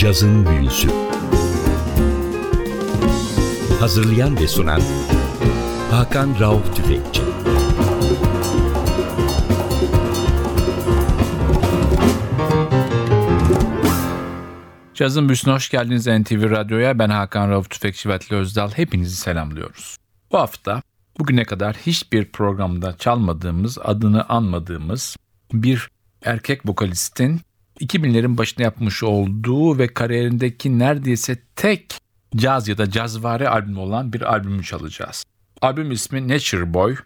Cazın Büyüsü Hazırlayan ve sunan Hakan Rauf Tüfekçi Cazın Büyüsü'ne hoş geldiniz NTV Radyo'ya. Ben Hakan Rauf Tüfekçi ve Atli Özdal. Hepinizi selamlıyoruz. Bu hafta bugüne kadar hiçbir programda çalmadığımız, adını anmadığımız bir erkek vokalistin 2000'lerin başında yapmış olduğu ve kariyerindeki neredeyse tek caz ya da cazvari albüm olan bir albümü çalacağız. Albüm ismi Nature Boy,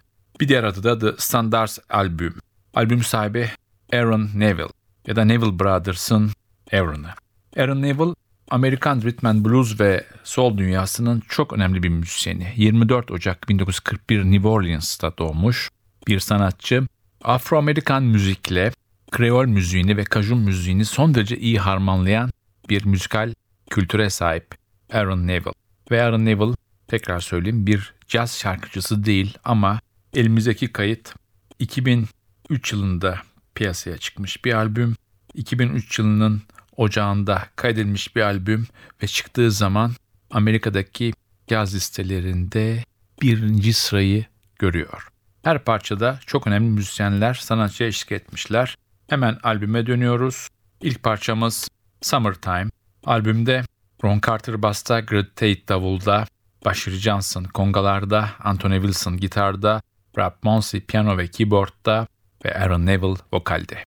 bir diğer adı da The Standards Albüm. Albüm sahibi Aaron Neville ya da Neville Brothers'ın Aaron'ı. Aaron Neville, Amerikan Rhythm and Blues ve Soul dünyasının çok önemli bir müzisyeni. 24 Ocak 1941 New Orleans'ta doğmuş bir sanatçı. Afro-Amerikan müzikle Kreol müziğini ve kajun müziğini son derece iyi harmanlayan bir müzikal kültüre sahip Aaron Neville. Ve Aaron Neville tekrar söyleyeyim bir caz şarkıcısı değil ama elimizdeki kayıt 2003 yılında piyasaya çıkmış bir albüm. 2003 yılının ocağında kaydedilmiş bir albüm ve çıktığı zaman Amerika'daki caz listelerinde birinci sırayı görüyor. Her parçada çok önemli müzisyenler sanatçıya eşlik etmişler. Hemen albüme dönüyoruz. İlk parçamız Summertime. Albümde Ron Carter basta, Greg Tate davulda, Bashir Johnson kongalarda, Anthony Wilson gitarda, Rob Monsey piyano ve keyboardda ve Aaron Neville vokalde.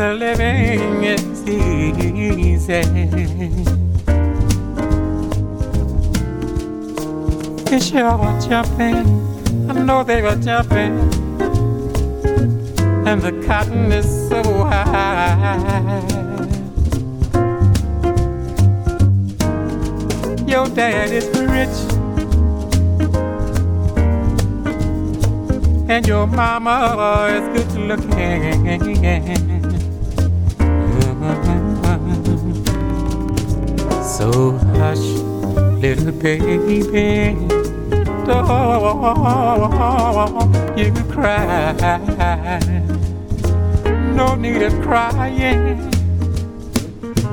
The living is easy. Fish are jumping, I know they were jumping, and the cotton is so high. Your dad is rich. and your mama is good looking. So hush, little baby, don't you cry. No need of crying.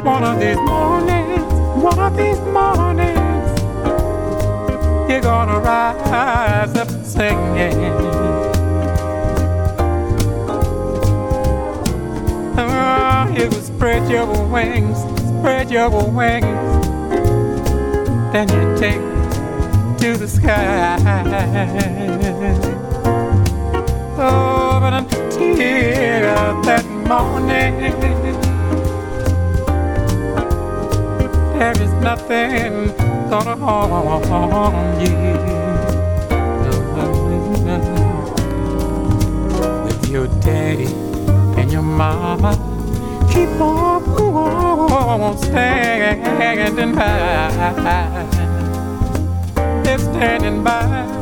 One of these mornings, one of these mornings, you're gonna rise up singing. Oh, you spread your wings, spread your wings, then you take to the sky. Oh, but until that morning, there is nothing gonna harm you. With your daddy and your mama keep on standing by. They're standing by.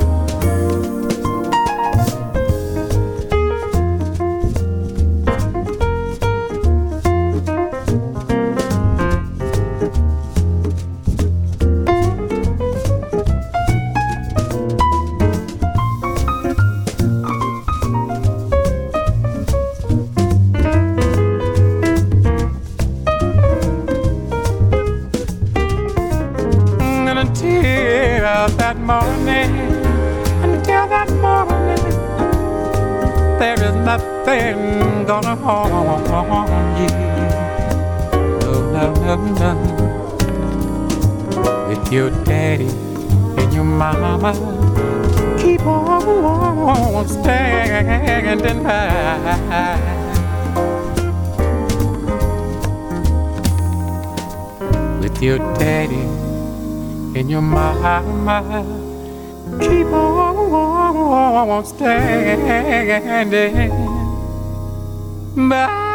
gelene ben.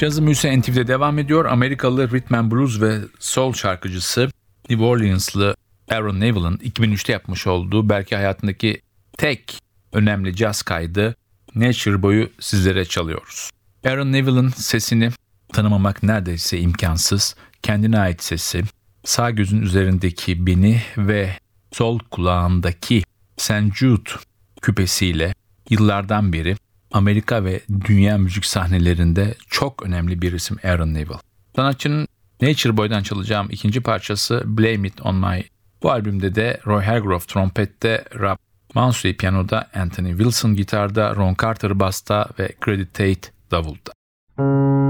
Cazı Müse NTV'de devam ediyor. Amerikalı rhythm and blues ve soul şarkıcısı New Orleans'lı Aaron Neville'ın 2003'te yapmış olduğu belki hayatındaki tek önemli caz kaydı Nature Boy'u sizlere çalıyoruz. Aaron Neville'ın sesini tanımamak neredeyse imkansız. Kendine ait sesi, sağ gözün üzerindeki beni ve sol kulağındaki St. Jude küpesiyle yıllardan beri Amerika ve dünya müzik sahnelerinde çok önemli bir isim Aaron Neville. Sanatçının Nature Boy'dan çalacağım ikinci parçası Blame It On My. Bu albümde de Roy Hargrove trompette, Rob Mansui piyanoda, Anthony Wilson gitarda, Ron Carter basta ve Credit Tate davulda. If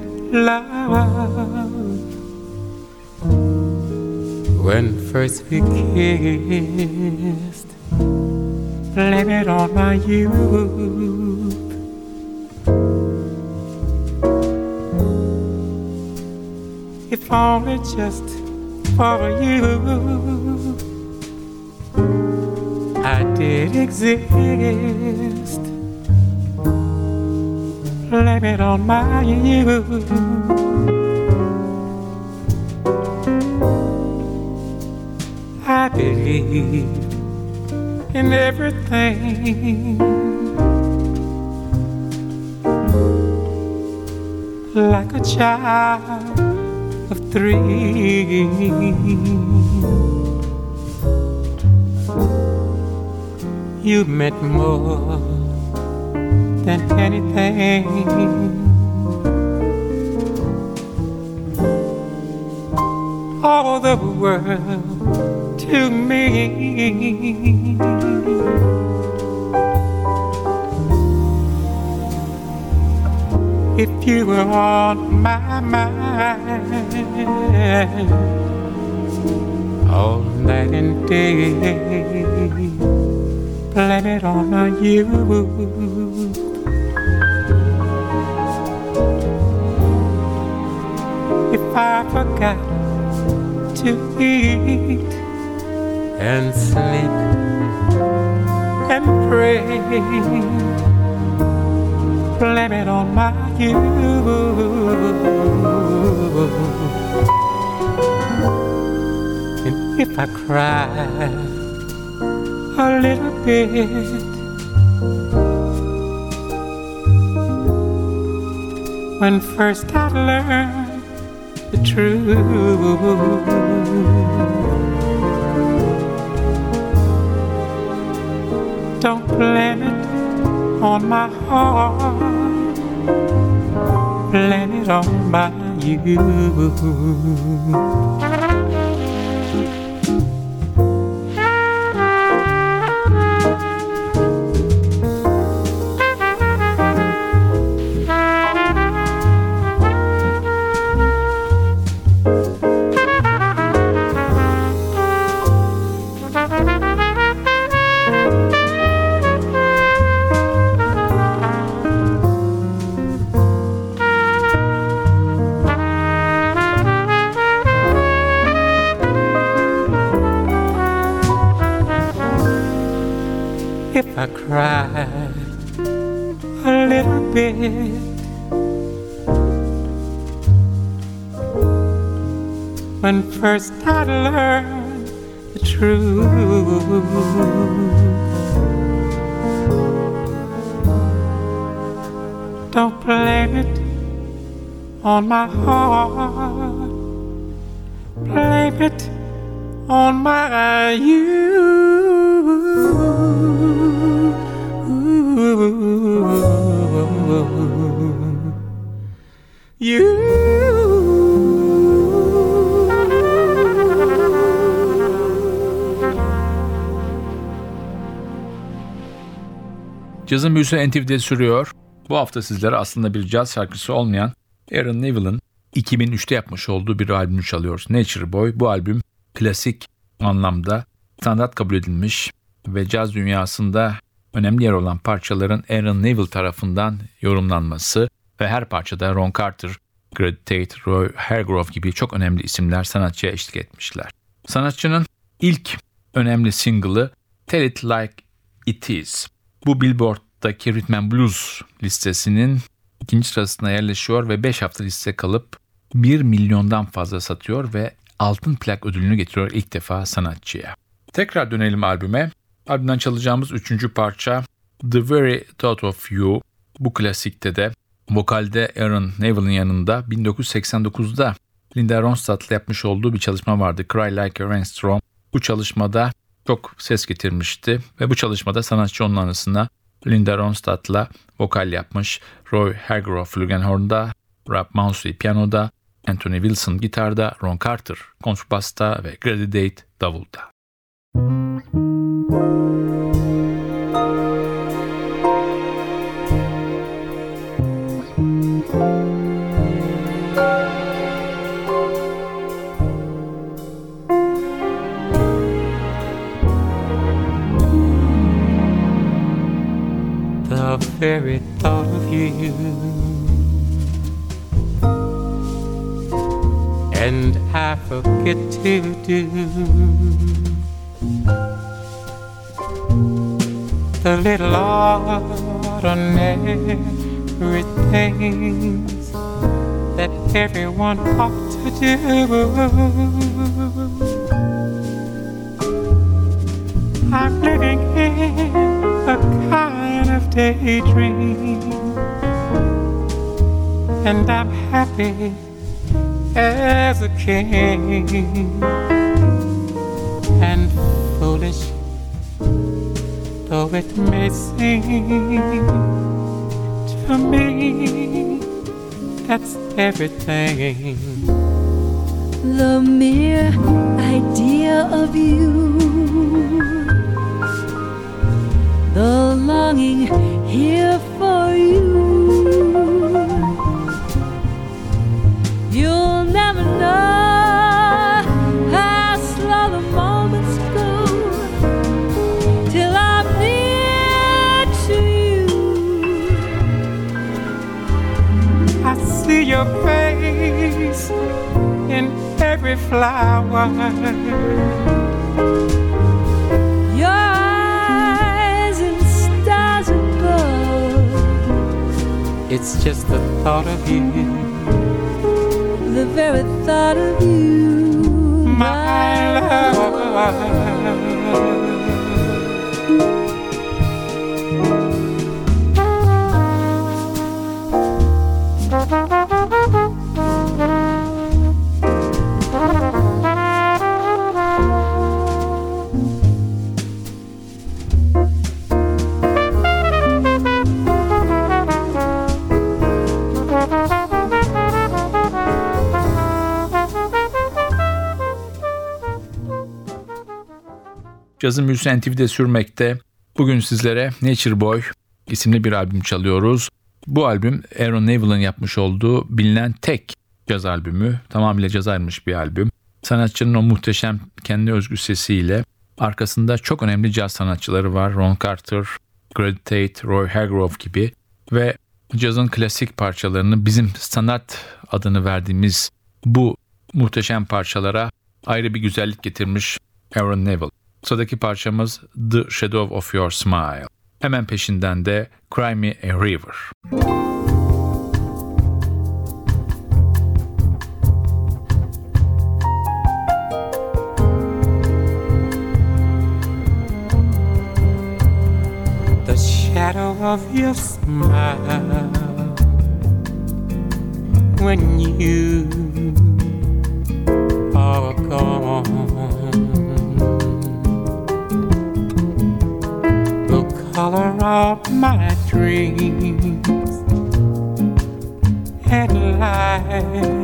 love when first we kissed, blame it on my youth. If only just for you, I did exist blame it on my youth. I believed in everything like a child of three. You meant more than anything. All the world to me. If you were on my mind all night and day, blame it on you. I forgot to eat and sleep and pray. Blame it on my youth. And if I cry a little bit when first I learned truth. Don't blame it on my heart, blame it on my youth. A little bit. When first I learned the truth, don't blame it on my heart, blame it on my Cazın büyüsü NTV'de sürüyor. Bu hafta sizlere aslında bir caz şarkısı olmayan Aaron Neville'ın 2003'te yapmış olduğu bir albümü çalıyoruz. Nature Boy. Bu albüm klasik anlamda standart kabul edilmiş ve caz dünyasında önemli yer olan parçaların Aaron Neville tarafından yorumlanması ve her parçada Ron Carter, Grady Tate, Roy Hargrove gibi çok önemli isimler sanatçıya eşlik etmişler. Sanatçının ilk önemli single'ı Tell It Like It Is. Bu Billboard'daki Rhythm and Blues listesinin ikinci sırasına yerleşiyor ve 5 hafta liste kalıp 1 milyondan fazla satıyor ve altın plak ödülünü getiriyor ilk defa sanatçıya. Tekrar dönelim albüme. Albümden çalacağımız üçüncü parça The Very Thought of You. Bu klasikte de vokalde Aaron Neville'in yanında 1989'da Linda Ronstadt'la yapmış olduğu bir çalışma vardı. Cry Like a Rainstorm. Bu çalışmada çok ses getirmişti ve bu çalışmada sanatçı onun anısına Linda Ronstadt'la vokal yapmış. Roy Hargrove flugelhorn'da, Rob Mousley piyanoda, Anthony Wilson gitarda, Ron Carter kontrbasta ve Grady Date davulda. the very thought of you. And I forget to do the little ordinary things that everyone ought to do. I'm living in a kind of daydream, and I'm happy as a king, and foolish though it may seem to me, that's everything. The mere idea of you, the longing here for you. Every flower. Your eyes and stars above, It's just the thought of you, the very thought of you, my love. Cazın büyüsü NTV'de sürmekte. Bugün sizlere Nature Boy isimli bir albüm çalıyoruz. Bu albüm Aaron Neville'ın yapmış olduğu bilinen tek caz albümü. Tamamıyla caz ayrılmış bir albüm. Sanatçının o muhteşem kendi özgü sesiyle arkasında çok önemli caz sanatçıları var. Ron Carter, Grady Tate, Roy Hargrove gibi ve cazın klasik parçalarını bizim standart adını verdiğimiz bu muhteşem parçalara ayrı bir güzellik getirmiş Aaron Neville. Sıradaki parçamız The Shadow of Your Smile. Hemen peşinden de Cry Me a River. the shadow of your smile when you are gone. Color of my dreams and light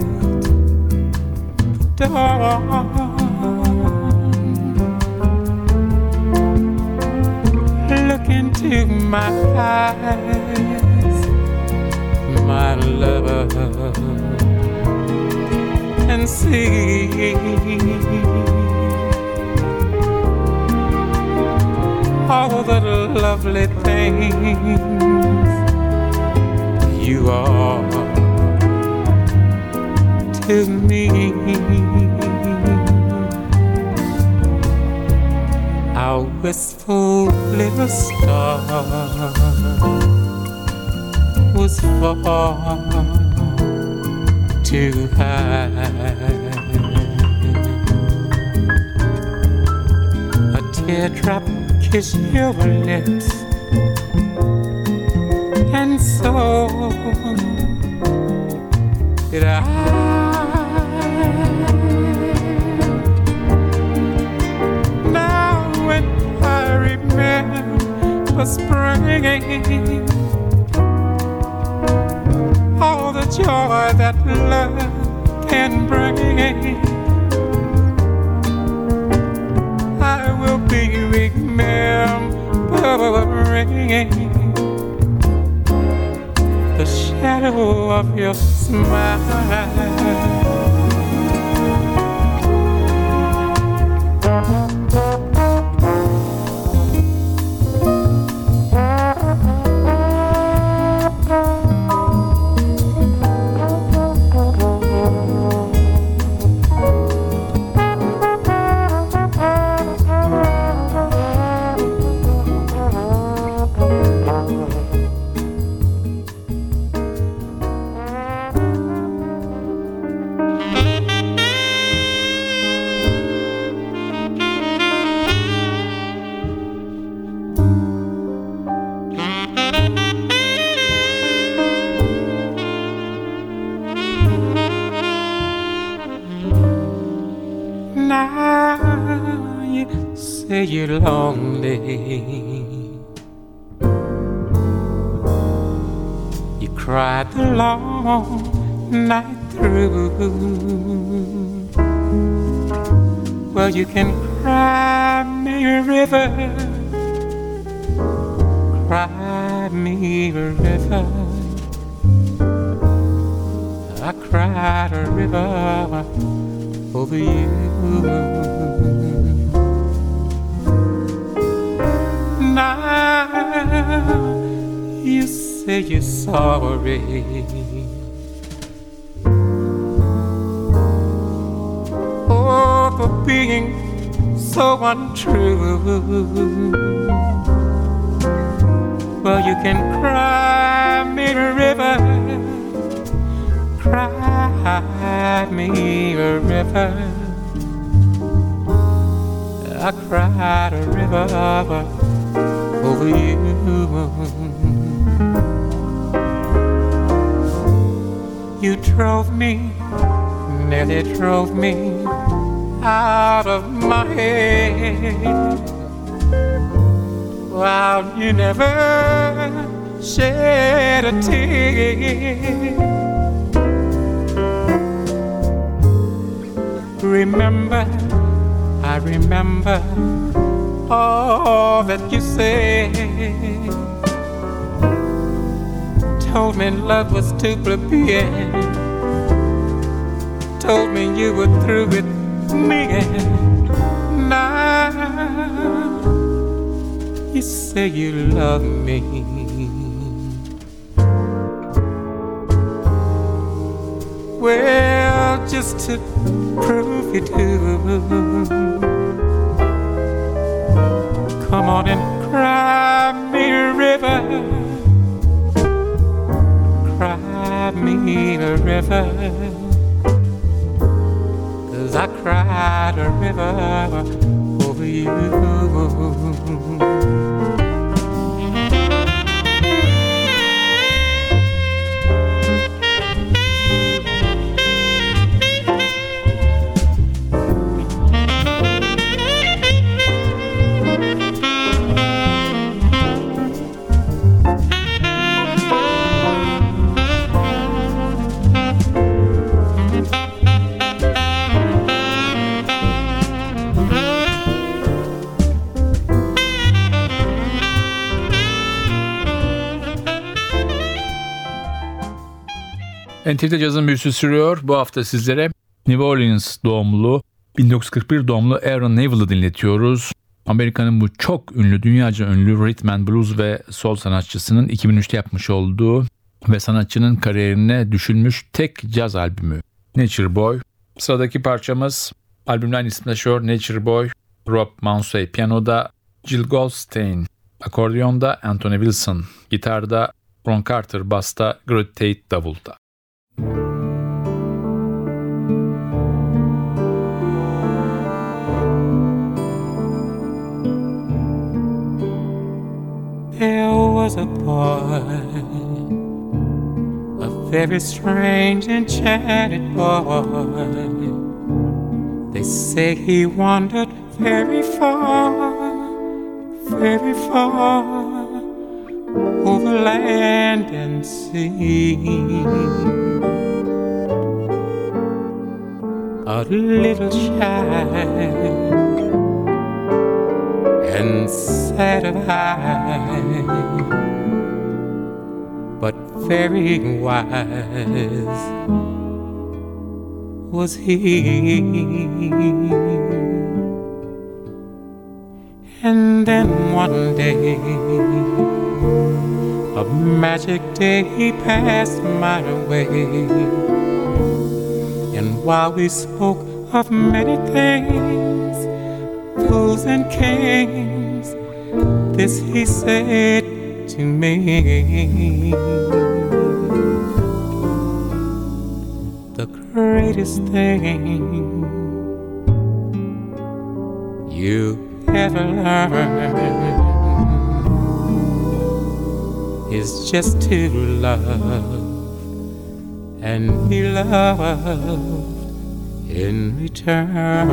dawn. Look into my eyes, my lover, and see lovely things you are to me. Our wistful little star was far too high. A teardrop kissed your lips, and so did I. Now when I remember spring, all the joy that love can bring. I will be remembering the shadow of your smile. Long night through. Well, you can cry me a river, cry me a river. I cried a river over you. Now you say you're sorry. Oh, for being so untrue. Well, you can cry me a river cry me a river. I cried a river over you. You drove me, nearly drove me out of my head. Wow, you never shed a tear. remember, I remember all that you said. Told me love was too plebeian. Told me you were through with me. And now you say you love me. Well, just to prove you do. Come on and cry me a river. Cry me a river. Cause I cried a river over you. NTV'de cazın büyüsü sürüyor. Bu hafta sizlere New Orleans doğumlu, 1941 doğumlu Aaron Neville'ı dinletiyoruz. Amerika'nın bu çok ünlü, dünyaca ünlü rhythm and blues ve soul sanatçısının 2003'te yapmış olduğu ve sanatçının kariyerine düşünmüş tek caz albümü Nature Boy. Sıradaki parçamız albümden ismi taşıyor Nature Boy, Rob Mansey piyanoda, Jill Goldstein akordiyonda, Anthony Wilson gitarda, Ron Carter basta, Greg Tate davulda. There was a boy, a very strange, enchanted boy. They say he wandered very far, very far over land and sea. A little child and sad of eye, but very wise was he. And then one day, a magic day passed my way. And while we spoke of many things, fools and kings, this he said to me. The greatest thing you ever learn is just to love and be loved in return.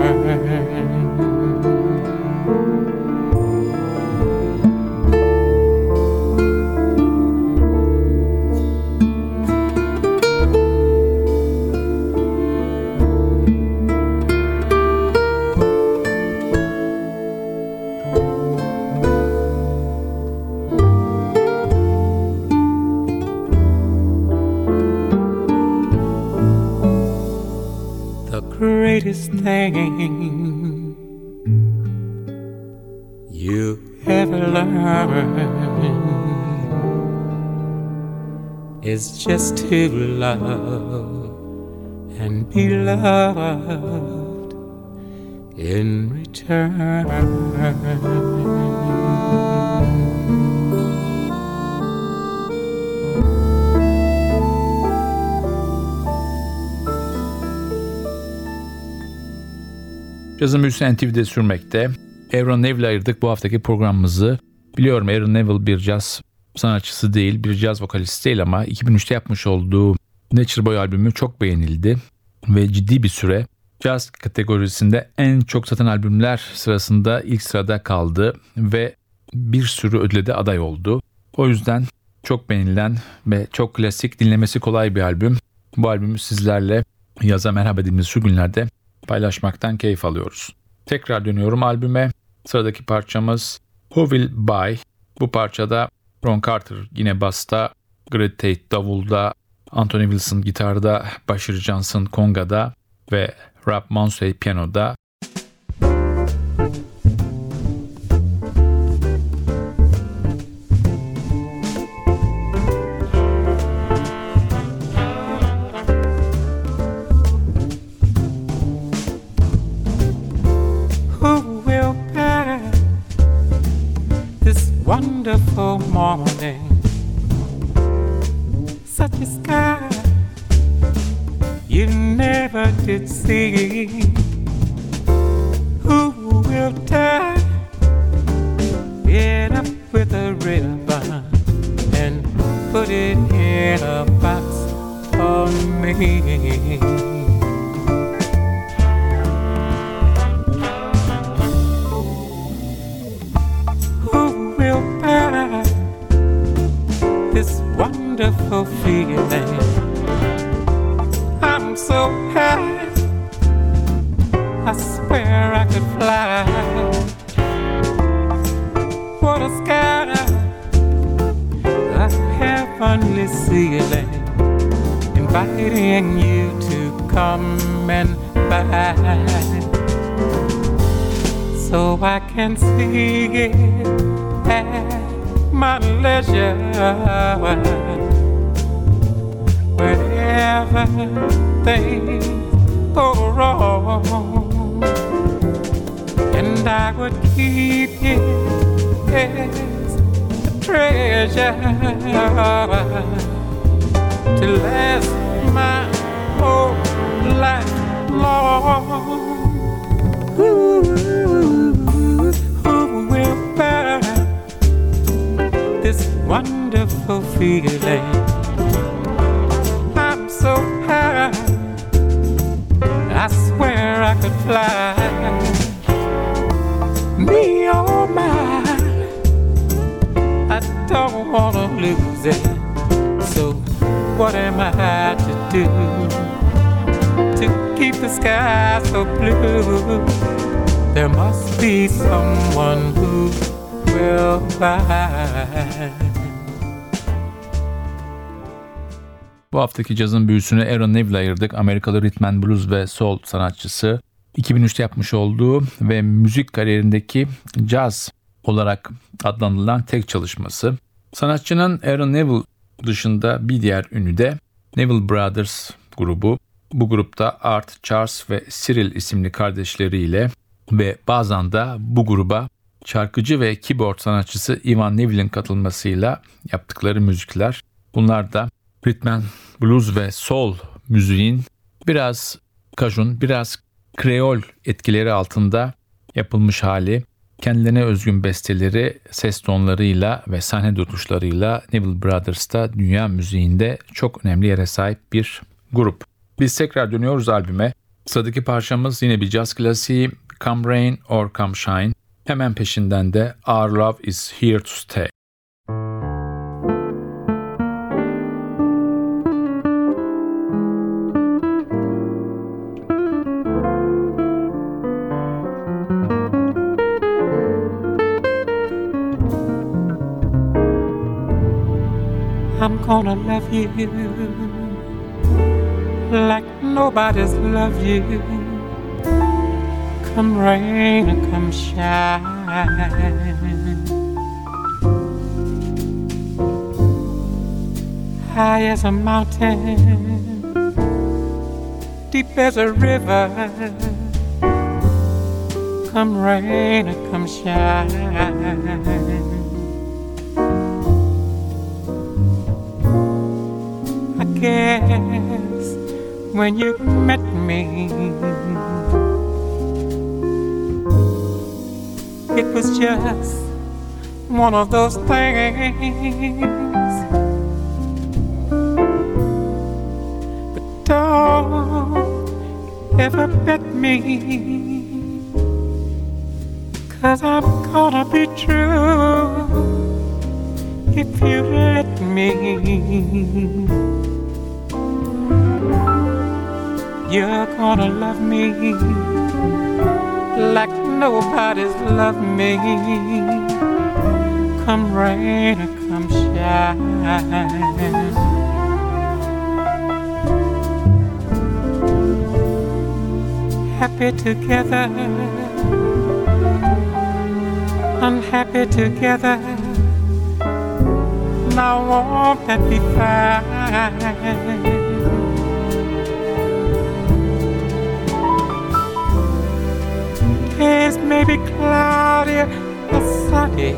Greatest thing you ever learn is just to love and be loved in return. Cazın büyüsü NTV'de sürmekte. Aaron Neville'le ayırdık bu haftaki programımızı. Biliyorum Aaron Neville bir caz sanatçısı değil, bir caz vokalisti değil ama 2003'te yapmış olduğu Nature Boy albümü çok beğenildi. Ve ciddi bir süre caz kategorisinde en çok satan albümler sırasında ilk sırada kaldı ve bir sürü ödüle de aday oldu. O yüzden çok beğenilen ve çok klasik dinlemesi kolay bir albüm. Bu albümü sizlerle yaza merhaba dediğimiz şu günlerde paylaşmaktan keyif alıyoruz. Tekrar dönüyorum albüme. Sıradaki parçamız Who Will Buy. Bu parçada Ron Carter yine basta, Greg Tate davulda, Anthony Wilson gitarda, Bashir Johnson kongada ve Rob Mansey piyanoda. Wonderful morning? Such a sky you never did see. Who will tie it up with a ribbon and put it in a box for me? Wonderful feeling? I'm so high, I swear I could fly. What a sky, a heavenly ceiling, inviting you to come and buy. So I can see it at my leisure. Wherever things go wrong, and I would keep it as a treasure to last my whole life long. Ooh, who will bear this wonderful feeling? Bu haftaki cazın büyüsünü Aaron Neville ayırdık. Amerikalı and blues ve soul sanatçısı. 2003'te yapmış olduğu ve müzik kariyerindeki caz olarak adlandırılan tek çalışması. Sanatçının Aaron Neville dışında bir diğer ünlü de Neville Brothers grubu. Bu grupta Art, Charles ve Cyril isimli kardeşleriyle ve bazen de bu gruba şarkıcı ve keyboard sanatçısı Ivan Neville'in katılmasıyla yaptıkları müzikler. Bunlar da and blues ve soul müziğin biraz kajun, biraz kreol etkileri altında yapılmış hali. Kendilerine özgün besteleri, ses tonlarıyla ve sahne tutuşlarıyla Neville Brothers'ta dünya müziğinde çok önemli yere sahip bir grup. Biz tekrar dönüyoruz albüme. Sıradaki parçamız yine bir caz klasiği Come Rain or Come Shine. Hemen peşinden de Our Love is Here to Stay. I'm gonna love you like nobody's loved you. Come rain or come shine. High as a mountain, deep as a river. Come rain or come shine. I guess when you met me, it was just one of those things. But don't ever bet me, cause I'm gonna be true if you let me. You're gonna love me like nobody's loved me. Come rain or come shine. Happy together, unhappy together. Now won't that be fine? Days may be cloudy or sunny.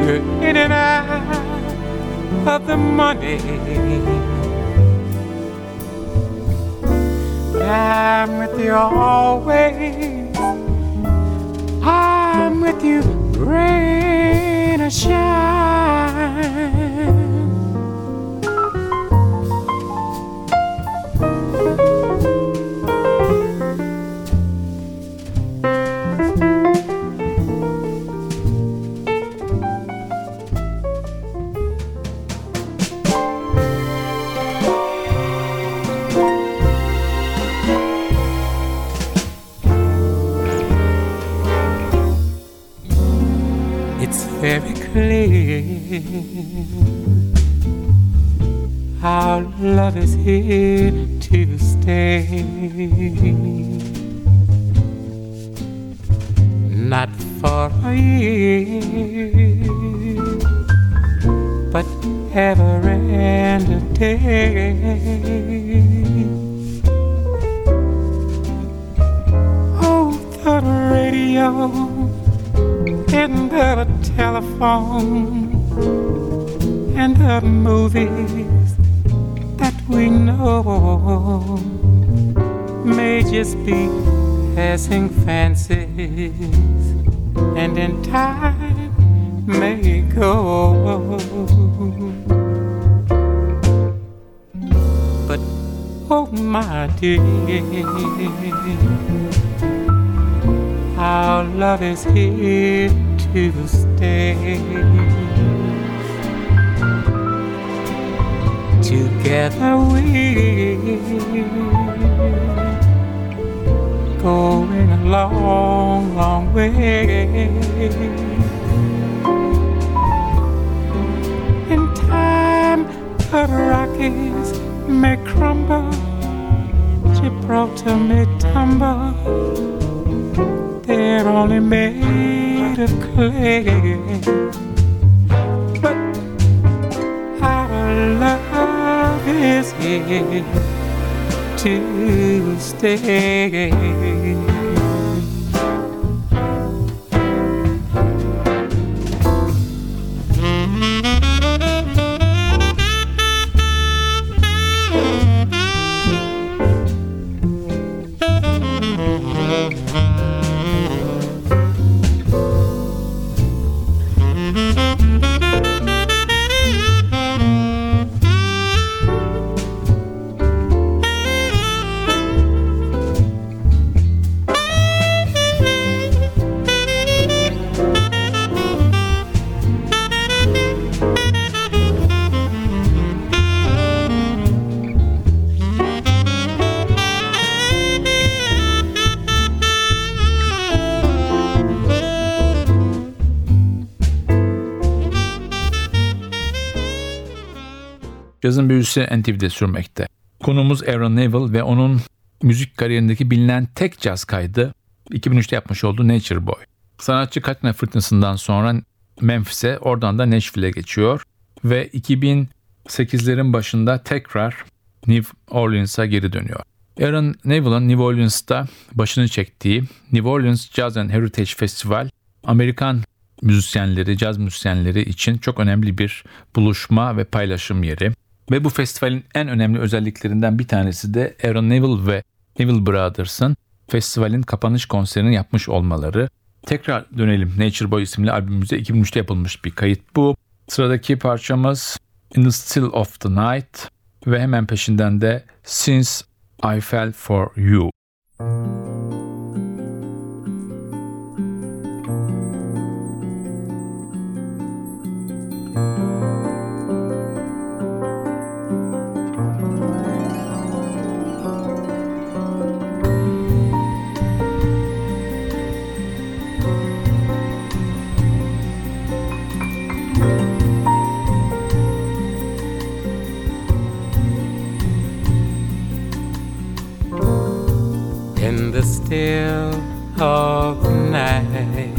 You're in and out of the money. I'm with you always. I'm with you, rain or shine. Love is here my our love is here to stay. Together we going a long, long way. In time, the Rockies may crumble, Gibraltar may tumble. They're only made of clay. But our love is here to stay. Cazın büyüsü NTV'de sürmekte. Konumuz Aaron Neville ve onun müzik kariyerindeki bilinen tek caz kaydı 2003'te yapmış olduğu Nature Boy. Sanatçı Katrina fırtınasından sonra Memphis'e oradan da Nashville'e geçiyor ve 2008'lerin başında tekrar New Orleans'a geri dönüyor. Aaron Neville'ın New Orleans'ta başını çektiği New Orleans Jazz and Heritage Festival Amerikan müzisyenleri, caz müzisyenleri için çok önemli bir buluşma ve paylaşım yeri. Ve bu festivalin en önemli özelliklerinden bir tanesi de Aaron Neville ve Neville Brothers'ın festivalin kapanış konserini yapmış olmaları. Tekrar dönelim Nature Boy isimli albümümüze 2003'te yapılmış bir kayıt bu. Sıradaki parçamız In the Still of the Night ve hemen peşinden de Since I Fell For You. in still of night.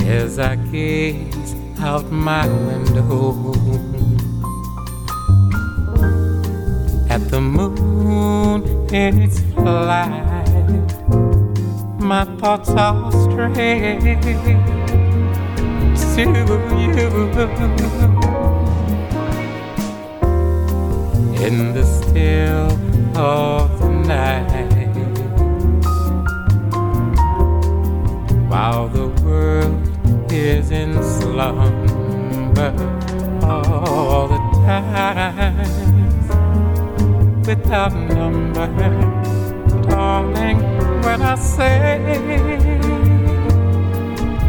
As I gaze out my window at the moon in its flight, my thoughts are strayed to you. in the still of the night. While the world is in slumber all the time without number darling when I say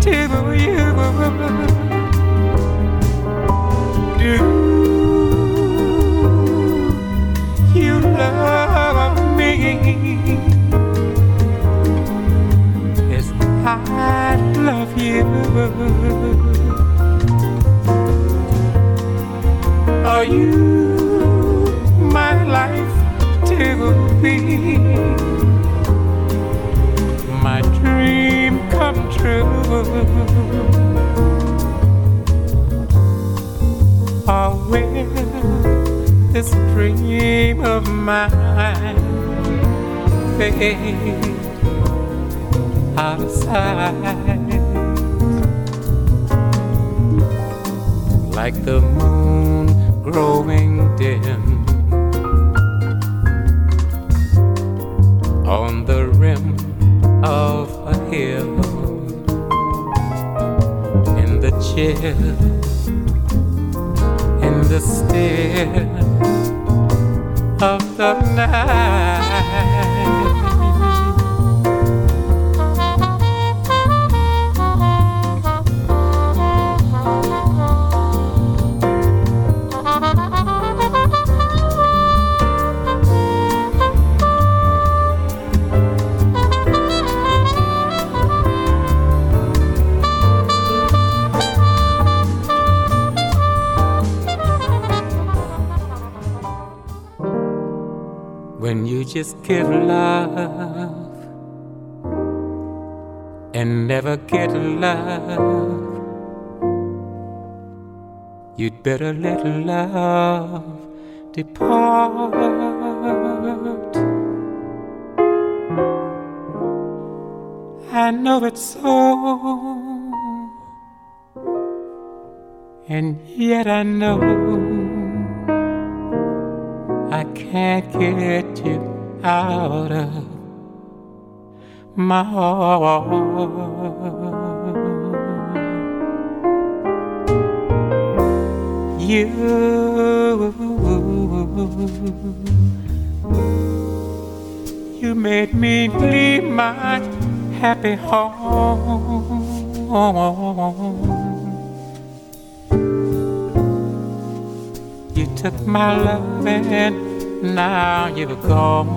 to you is I love you. Are you my life to be? My dream come true. Oh, will this dream of mine? Fade out of sight? Like the moon growing dim on the rim of a hill in the chill in the still of the night just give love and never get love. You'd better let love depart. I know it's so, and yet I know. I can't get you out of my heart. You, you made me leave my happy home. You took my love and now you're gone.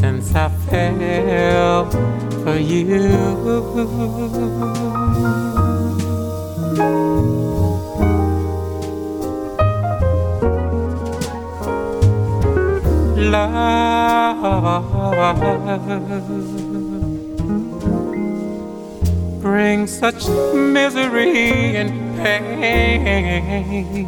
Since I fell for you. Love brings such misery and pain.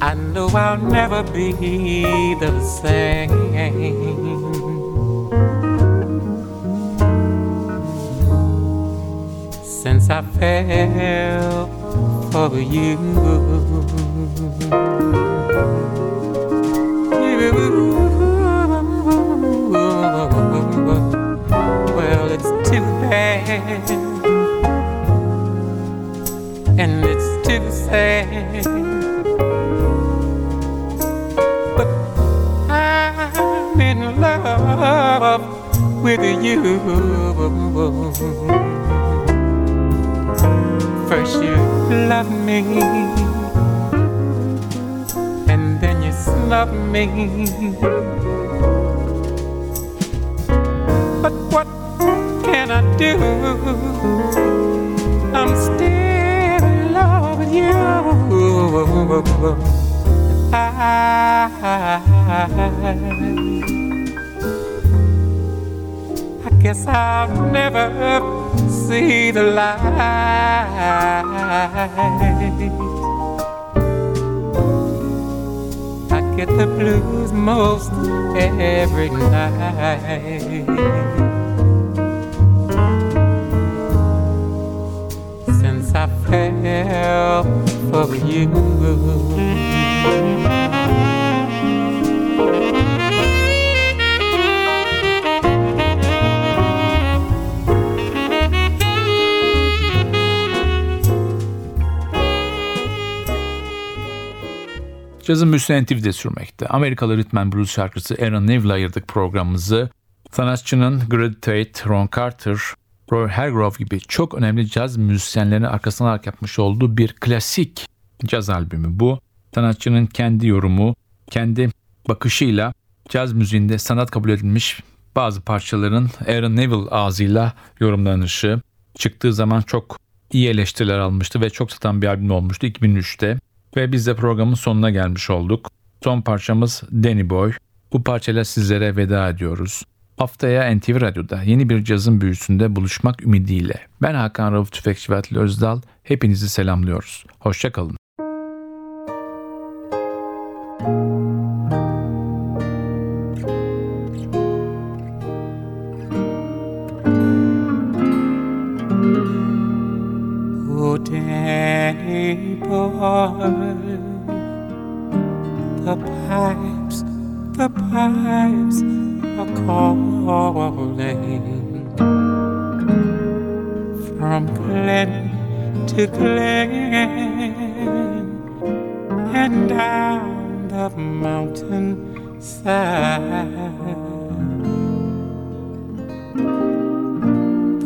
I know I'll never be the same. Since I fell for you. Well, and it's too sad. But I'm in love with you. First you love me, and then you snubbed me. But what do? I'm still in love with you. I, I guess I'll never see the light. I get the blues most every night. theo Phật Diên Cazın müstentif de sürmekte. Amerikalı ritmen blues şarkısı Aaron Neville'a ayırdık programımızı. Sanatçının Greg Tate, Ron Carter, Roy Hargrove gibi çok önemli caz müzisyenlerin arkasından alarak yapmış olduğu bir klasik caz albümü bu. Sanatçının kendi yorumu, kendi bakışıyla caz müziğinde sanat kabul edilmiş bazı parçaların Aaron Neville ağzıyla yorumlanışı çıktığı zaman çok iyi eleştiriler almıştı ve çok satan bir albüm olmuştu 2003'te. Ve biz de programın sonuna gelmiş olduk. Son parçamız Danny Boy. Bu parçayla sizlere veda ediyoruz. Haftaya NTV Radyo'da yeni bir cazın büyüsünde buluşmak ümidiyle. Ben Hakan Rauf Tüfekçi ve Atli Özdal. Hepinizi selamlıyoruz. Hoşçakalın. Danny boy, to glen and down the mountain side.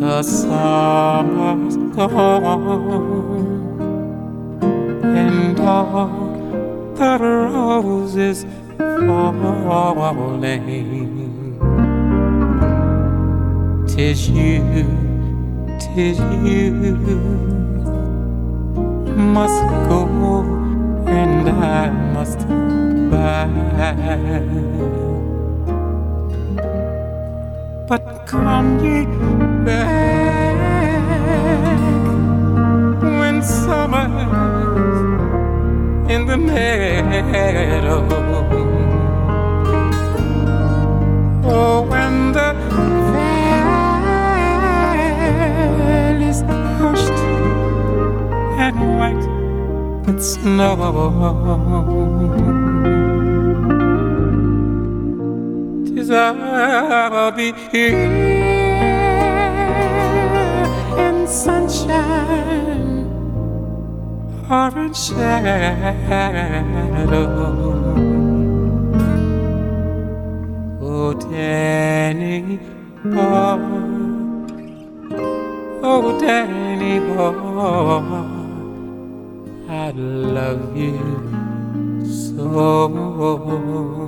The summer's gone and all the roses falling. Tis you, tis you must go and I must bide. But come ye back when summer's in the meadow. Oh, when the white with snow. Tis I'll be here in sunshine or in shadow. Oh, Danny boy, oh, Danny boy, I love you so.